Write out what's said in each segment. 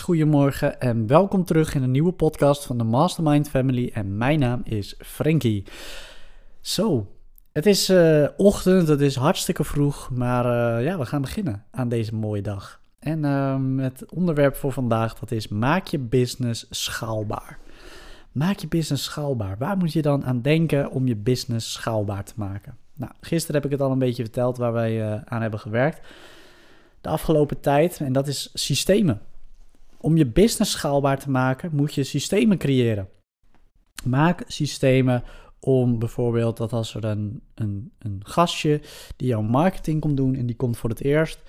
Goedemorgen en welkom terug in een nieuwe podcast van de Mastermind Family. En mijn naam is Frankie. Zo, het is eh, ochtend, het is hartstikke vroeg, maar uh, ja, we gaan beginnen aan deze mooie dag. En uh, het onderwerp voor vandaag, dat is maak je business schaalbaar. Maak je business schaalbaar. Waar moet je dan aan denken om je business schaalbaar te maken? Nou, gisteren heb ik het al een beetje verteld waar wij uh, aan hebben gewerkt. De afgelopen tijd, en dat is systemen. Om je business schaalbaar te maken, moet je systemen creëren. Maak systemen om bijvoorbeeld dat als er een, een, een gastje die jouw marketing komt doen en die komt voor het eerst,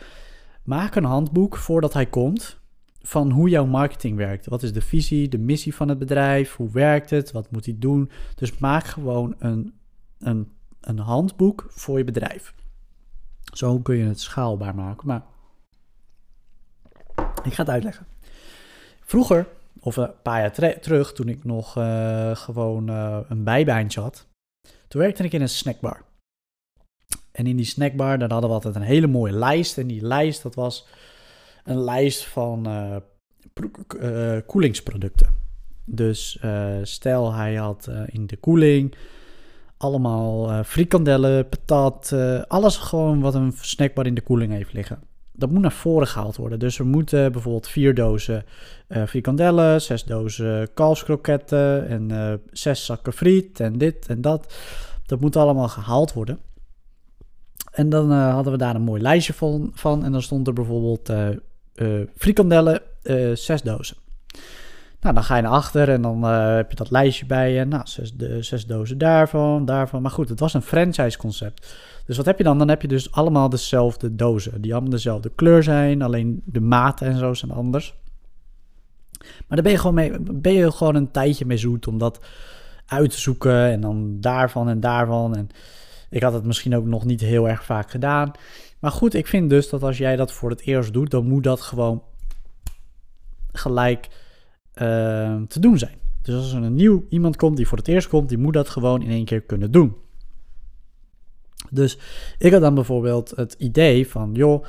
maak een handboek voordat hij komt van hoe jouw marketing werkt. Wat is de visie, de missie van het bedrijf, hoe werkt het, wat moet hij doen. Dus maak gewoon een, een, een handboek voor je bedrijf. Zo kun je het schaalbaar maken. Maar ik ga het uitleggen. Vroeger, of een paar jaar terug, toen ik nog uh, gewoon uh, een bijbaantje had, toen werkte ik in een snackbar. En in die snackbar, daar hadden we altijd een hele mooie lijst. En die lijst, dat was een lijst van uh, koelingsproducten. Dus stel, hij had in de koeling allemaal frikandellen, patat, alles gewoon wat een snackbar in de koeling heeft liggen dat moet naar voren gehaald worden. Dus er moeten bijvoorbeeld vier dozen uh, frikandellen, zes dozen kalfskroketten en uh, zes zakken friet en dit en dat. Dat moet allemaal gehaald worden. En dan uh, hadden we daar een mooi lijstje van, van en dan stond er bijvoorbeeld frikandellen, zes dozen. Nou, dan ga je naar achter en dan heb je dat lijstje bij je. Nou, zes, de, zes dozen daarvan, daarvan. Maar goed, het was een franchise concept. Dus wat heb je dan? Dan heb je dus allemaal dezelfde dozen. Die allemaal dezelfde kleur zijn, alleen de maten en zo zijn anders. Maar daar ben je gewoon, mee, ben je gewoon een tijdje mee zoet om dat uit te zoeken. En dan daarvan en daarvan. En ik had het misschien ook nog niet heel erg vaak gedaan. Maar goed, ik vind dus dat als jij dat voor het eerst doet, dan moet dat gewoon gelijk uh, te doen zijn. Dus als er een nieuw iemand komt die voor het eerst komt, die moet dat gewoon in één keer kunnen doen. Dus ik had dan bijvoorbeeld het idee van, joh,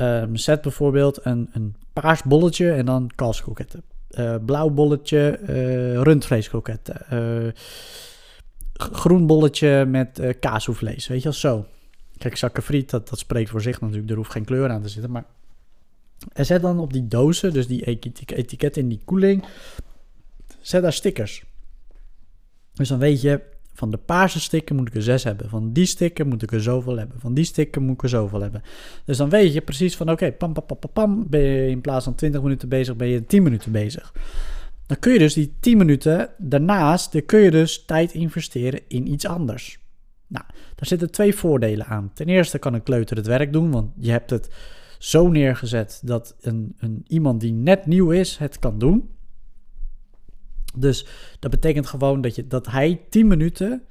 um, zet bijvoorbeeld een, een paars bolletje en dan kalfskroketten. Uh, blauw bolletje, uh, rundvleeskroketten. Uh, groen bolletje met uh, weet je wel, zo. Kijk, zakken friet, dat, dat spreekt voor zich natuurlijk, er hoeft geen kleur aan te zitten, maar... En zet dan op die dozen, dus die etiketten in die koeling, zet daar stickers. Dus dan weet je, van de paarse stikken moet ik er zes hebben. Van die stikken moet ik er zoveel hebben. Van die stikken moet ik er zoveel hebben. Dus dan weet je precies van oké, pam, pam, pam, pam, ben je in plaats van 20 minuten bezig, ben je 10 minuten bezig. Dan kun je dus die 10 minuten daarnaast, dan kun je dus tijd investeren in iets anders. Nou, daar zitten twee voordelen aan. Ten eerste kan een kleuter het werk doen, want je hebt het zo neergezet dat een, een, iemand die net nieuw is het kan doen. Dus dat betekent gewoon dat, je, dat hij 10 minuten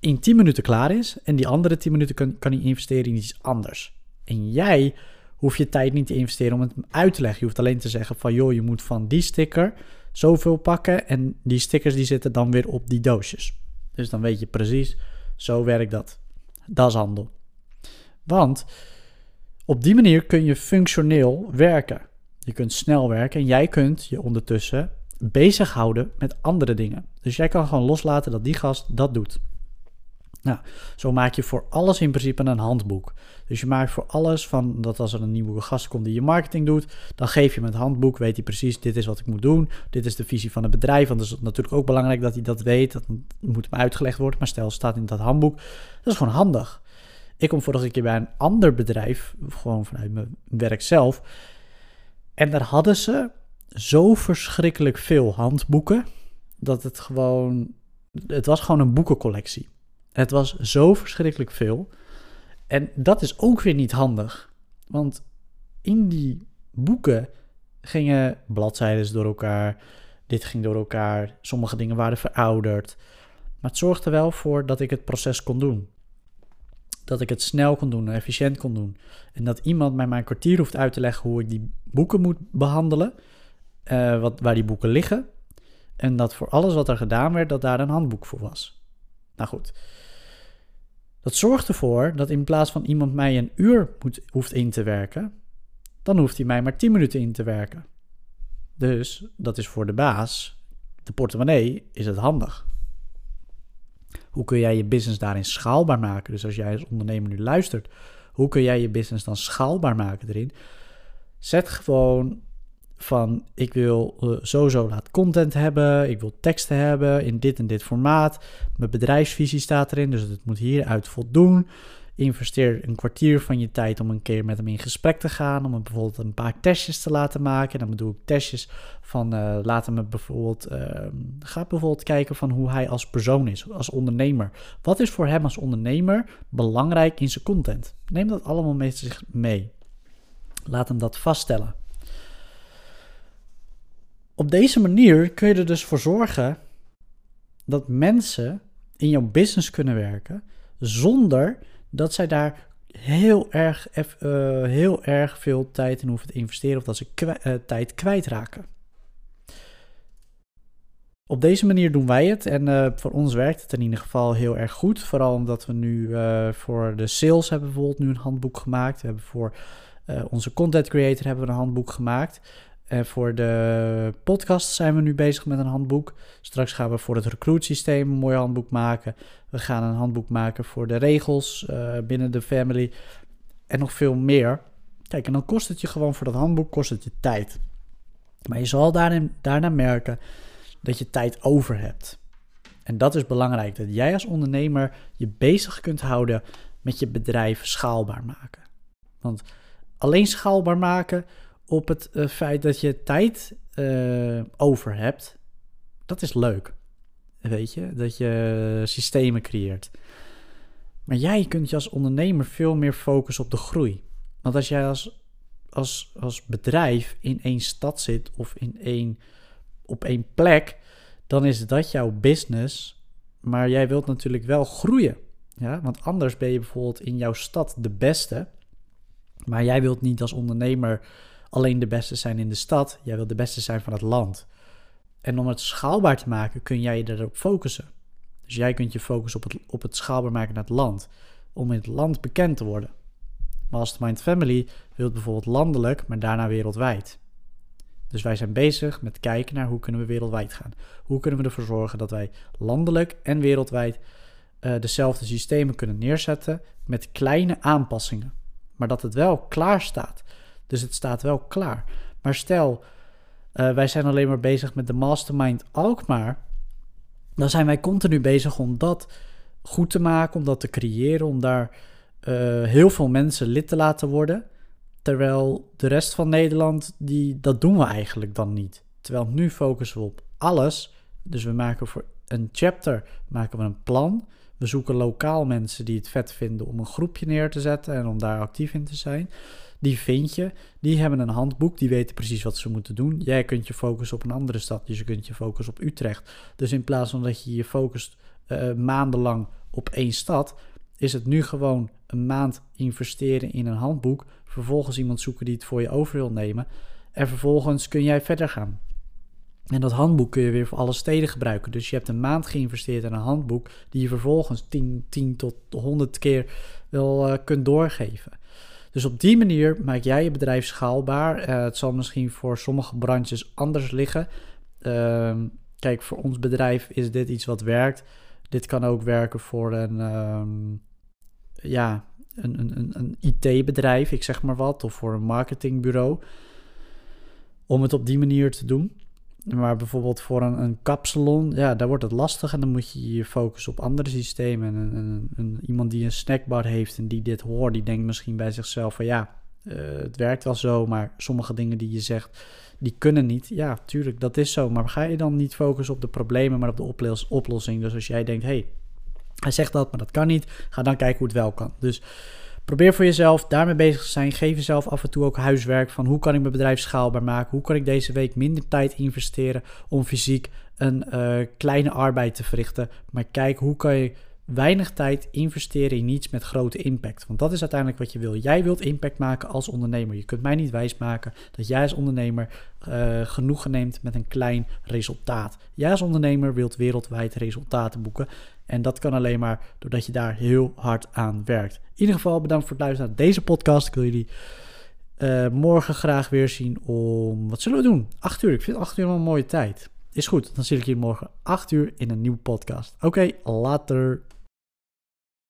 in 10 minuten klaar is. En die andere 10 minuten kan, kan hij investeren in iets anders. En jij hoeft je tijd niet te investeren om het uit te leggen. Je hoeft alleen te zeggen van joh, je moet van die sticker zoveel pakken. En die stickers die zitten dan weer op die doosjes. Dus dan weet je precies, zo werkt dat. Dat is handel. Want op die manier kun je functioneel werken. Je kunt snel werken en jij kunt je ondertussen bezighouden met andere dingen. Dus jij kan gewoon loslaten dat die gast dat doet. Nou, zo maak je voor alles in principe een handboek. Dus je maakt voor alles van dat als er een nieuwe gast komt die je marketing doet, dan geef je hem het handboek, weet hij precies, dit is wat ik moet doen, dit is de visie van het bedrijf. Want het natuurlijk ook belangrijk dat hij dat weet, dat moet hem uitgelegd worden. Maar stel, staat in dat handboek, dat is gewoon handig. Ik kom vorige keer bij een ander bedrijf, gewoon vanuit mijn werk zelf. En daar hadden ze zo verschrikkelijk veel handboeken dat het gewoon. Het was gewoon een boekencollectie. Het was zo verschrikkelijk veel. En dat is ook weer niet handig. Want in die boeken gingen bladzijden door elkaar. Dit ging door elkaar. Sommige dingen waren verouderd. Maar het zorgde wel voor dat ik het proces kon doen. Dat ik het snel kon doen en efficiënt kon doen. En dat iemand mij mijn kwartier hoeft uit te leggen hoe ik die boeken moet behandelen. Uh, wat, waar die boeken liggen. En dat voor alles wat er gedaan werd, dat daar een handboek voor was. Nou goed. Dat zorgt ervoor dat in plaats van iemand mij een uur moet, hoeft in te werken, dan hoeft hij mij maar 10 minuten in te werken. Dus dat is voor de baas, de portemonnee, is het handig. Hoe kun jij je business daarin schaalbaar maken? Dus als jij als ondernemer nu luistert, hoe kun jij je business dan schaalbaar maken erin? Zet gewoon van ik wil uh, sowieso laat content hebben, ik wil teksten hebben in dit en dit formaat. Mijn bedrijfsvisie staat erin, dus het moet hieruit voldoen. Investeer een kwartier van je tijd om een keer met hem in gesprek te gaan, om hem bijvoorbeeld een paar testjes te laten maken. Dan bedoel ik testjes van uh, laat hem bijvoorbeeld, uh, ga bijvoorbeeld kijken van hoe hij als persoon is, als ondernemer. Wat is voor hem als ondernemer belangrijk in zijn content? Neem dat allemaal met zich mee. Laat hem dat vaststellen. Op deze manier kun je er dus voor zorgen dat mensen in jouw business kunnen werken zonder dat zij daar heel erg, uh, heel erg veel tijd in hoeven te investeren of dat ze kwijt, uh, tijd kwijtraken. Op deze manier doen wij het en uh, voor ons werkt het in ieder geval heel erg goed. Vooral omdat we nu voor de sales hebben bijvoorbeeld nu een handboek gemaakt. We hebben voor onze content creator hebben we een handboek gemaakt. En voor de podcast zijn we nu bezig met een handboek. Straks gaan we voor het recruitsysteem een mooi handboek maken. We gaan een handboek maken voor de regels uh, binnen de family. En nog veel meer. Kijk, en dan kost het je gewoon voor dat handboek kost het je tijd. Maar je zal daarin, daarna merken dat je tijd over hebt. En dat is belangrijk. Dat jij als ondernemer je bezig kunt houden met je bedrijf schaalbaar maken. Want alleen schaalbaar maken op het uh, feit dat je tijd uh, over hebt, dat is leuk. Weet je, dat je systemen creëert. Maar jij kunt je als ondernemer veel meer focussen op de groei. Want als jij als, als, als bedrijf in één stad zit of in één, op één plek, dan is dat jouw business. Maar jij wilt natuurlijk wel groeien. Ja? Want anders ben je bijvoorbeeld in jouw stad de beste. Maar jij wilt niet als ondernemer alleen de beste zijn in de stad. Jij wilt de beste zijn van het land. En om het schaalbaar te maken kun jij je erop focussen. Dus jij kunt je focussen op het, op het schaalbaar maken naar het land. Om in het land bekend te worden. Mastermind Family wil bijvoorbeeld landelijk, maar daarna wereldwijd. Dus wij zijn bezig met kijken naar hoe kunnen we wereldwijd gaan. Hoe kunnen we ervoor zorgen dat wij landelijk en wereldwijd uh, dezelfde systemen kunnen neerzetten met kleine aanpassingen. Maar dat het wel klaar staat. Dus het staat wel klaar. Maar stel, uh, wij zijn alleen maar bezig met de mastermind Alkmaar. Dan zijn wij continu bezig om dat goed te maken, om dat te creëren, om daar uh, heel veel mensen lid te laten worden. Terwijl de rest van Nederland, die, dat doen we eigenlijk dan niet. Terwijl nu focussen we op alles. Dus we maken voor een chapter maken we een plan. We zoeken lokaal mensen die het vet vinden om een groepje neer te zetten en om daar actief in te zijn. Die vind je. Die hebben een handboek. Die weten precies wat ze moeten doen. Jij kunt je focussen op een andere stad. Dus je kunt je focussen op Utrecht. Dus in plaats van dat je je focust uh, maandenlang op één stad, is het nu gewoon een maand investeren in een handboek. Vervolgens iemand zoeken die het voor je over wil nemen. En vervolgens kun jij verder gaan. En dat handboek kun je weer voor alle steden gebruiken. Dus je hebt een maand geïnvesteerd in een handboek die je vervolgens 10, 10 tot 100 keer wel uh, kunt doorgeven. Dus op die manier maak jij je bedrijf schaalbaar. Uh, het zal misschien voor sommige branches anders liggen. Uh, kijk, voor ons bedrijf is dit iets wat werkt. Dit kan ook werken voor een, um, ja, een, een, een IT-bedrijf, ik zeg maar wat, of voor een marketingbureau. Om het op die manier te doen. Maar bijvoorbeeld voor een, een kapsalon, ja, daar wordt het lastig en dan moet je je focussen op andere systemen. En, en, en, iemand die een snackbar heeft en die dit hoort, die denkt misschien bij zichzelf van ja, uh, het werkt wel zo, maar sommige dingen die je zegt, die kunnen niet. Ja, tuurlijk, dat is zo. Maar ga je dan niet focussen op de problemen, maar op de oplossing? Dus als jij denkt, hé, hey, hij zegt dat, maar dat kan niet, ga dan kijken hoe het wel kan. Dus Probeer voor jezelf daarmee bezig te zijn. Geef jezelf af en toe ook huiswerk van hoe kan ik mijn bedrijf schaalbaar maken? Hoe kan ik deze week minder tijd investeren om fysiek een uh, kleine arbeid te verrichten? Maar kijk, hoe kan je weinig tijd investeren in niets met grote impact? Want dat is uiteindelijk wat je wil. Jij wilt impact maken als ondernemer. Je kunt mij niet wijsmaken dat jij als ondernemer uh, genoegen neemt met een klein resultaat. Jij als ondernemer wilt wereldwijd resultaten boeken. En dat kan alleen maar doordat je daar heel hard aan werkt. In ieder geval bedankt voor het luisteren naar deze podcast. Ik wil jullie eh, morgen graag weer zien om... Wat zullen we doen? 8 uur. Ik vind 8 uur wel een mooie tijd. Is goed, dan zie ik je morgen 8 uur in een nieuwe podcast. Oké, later.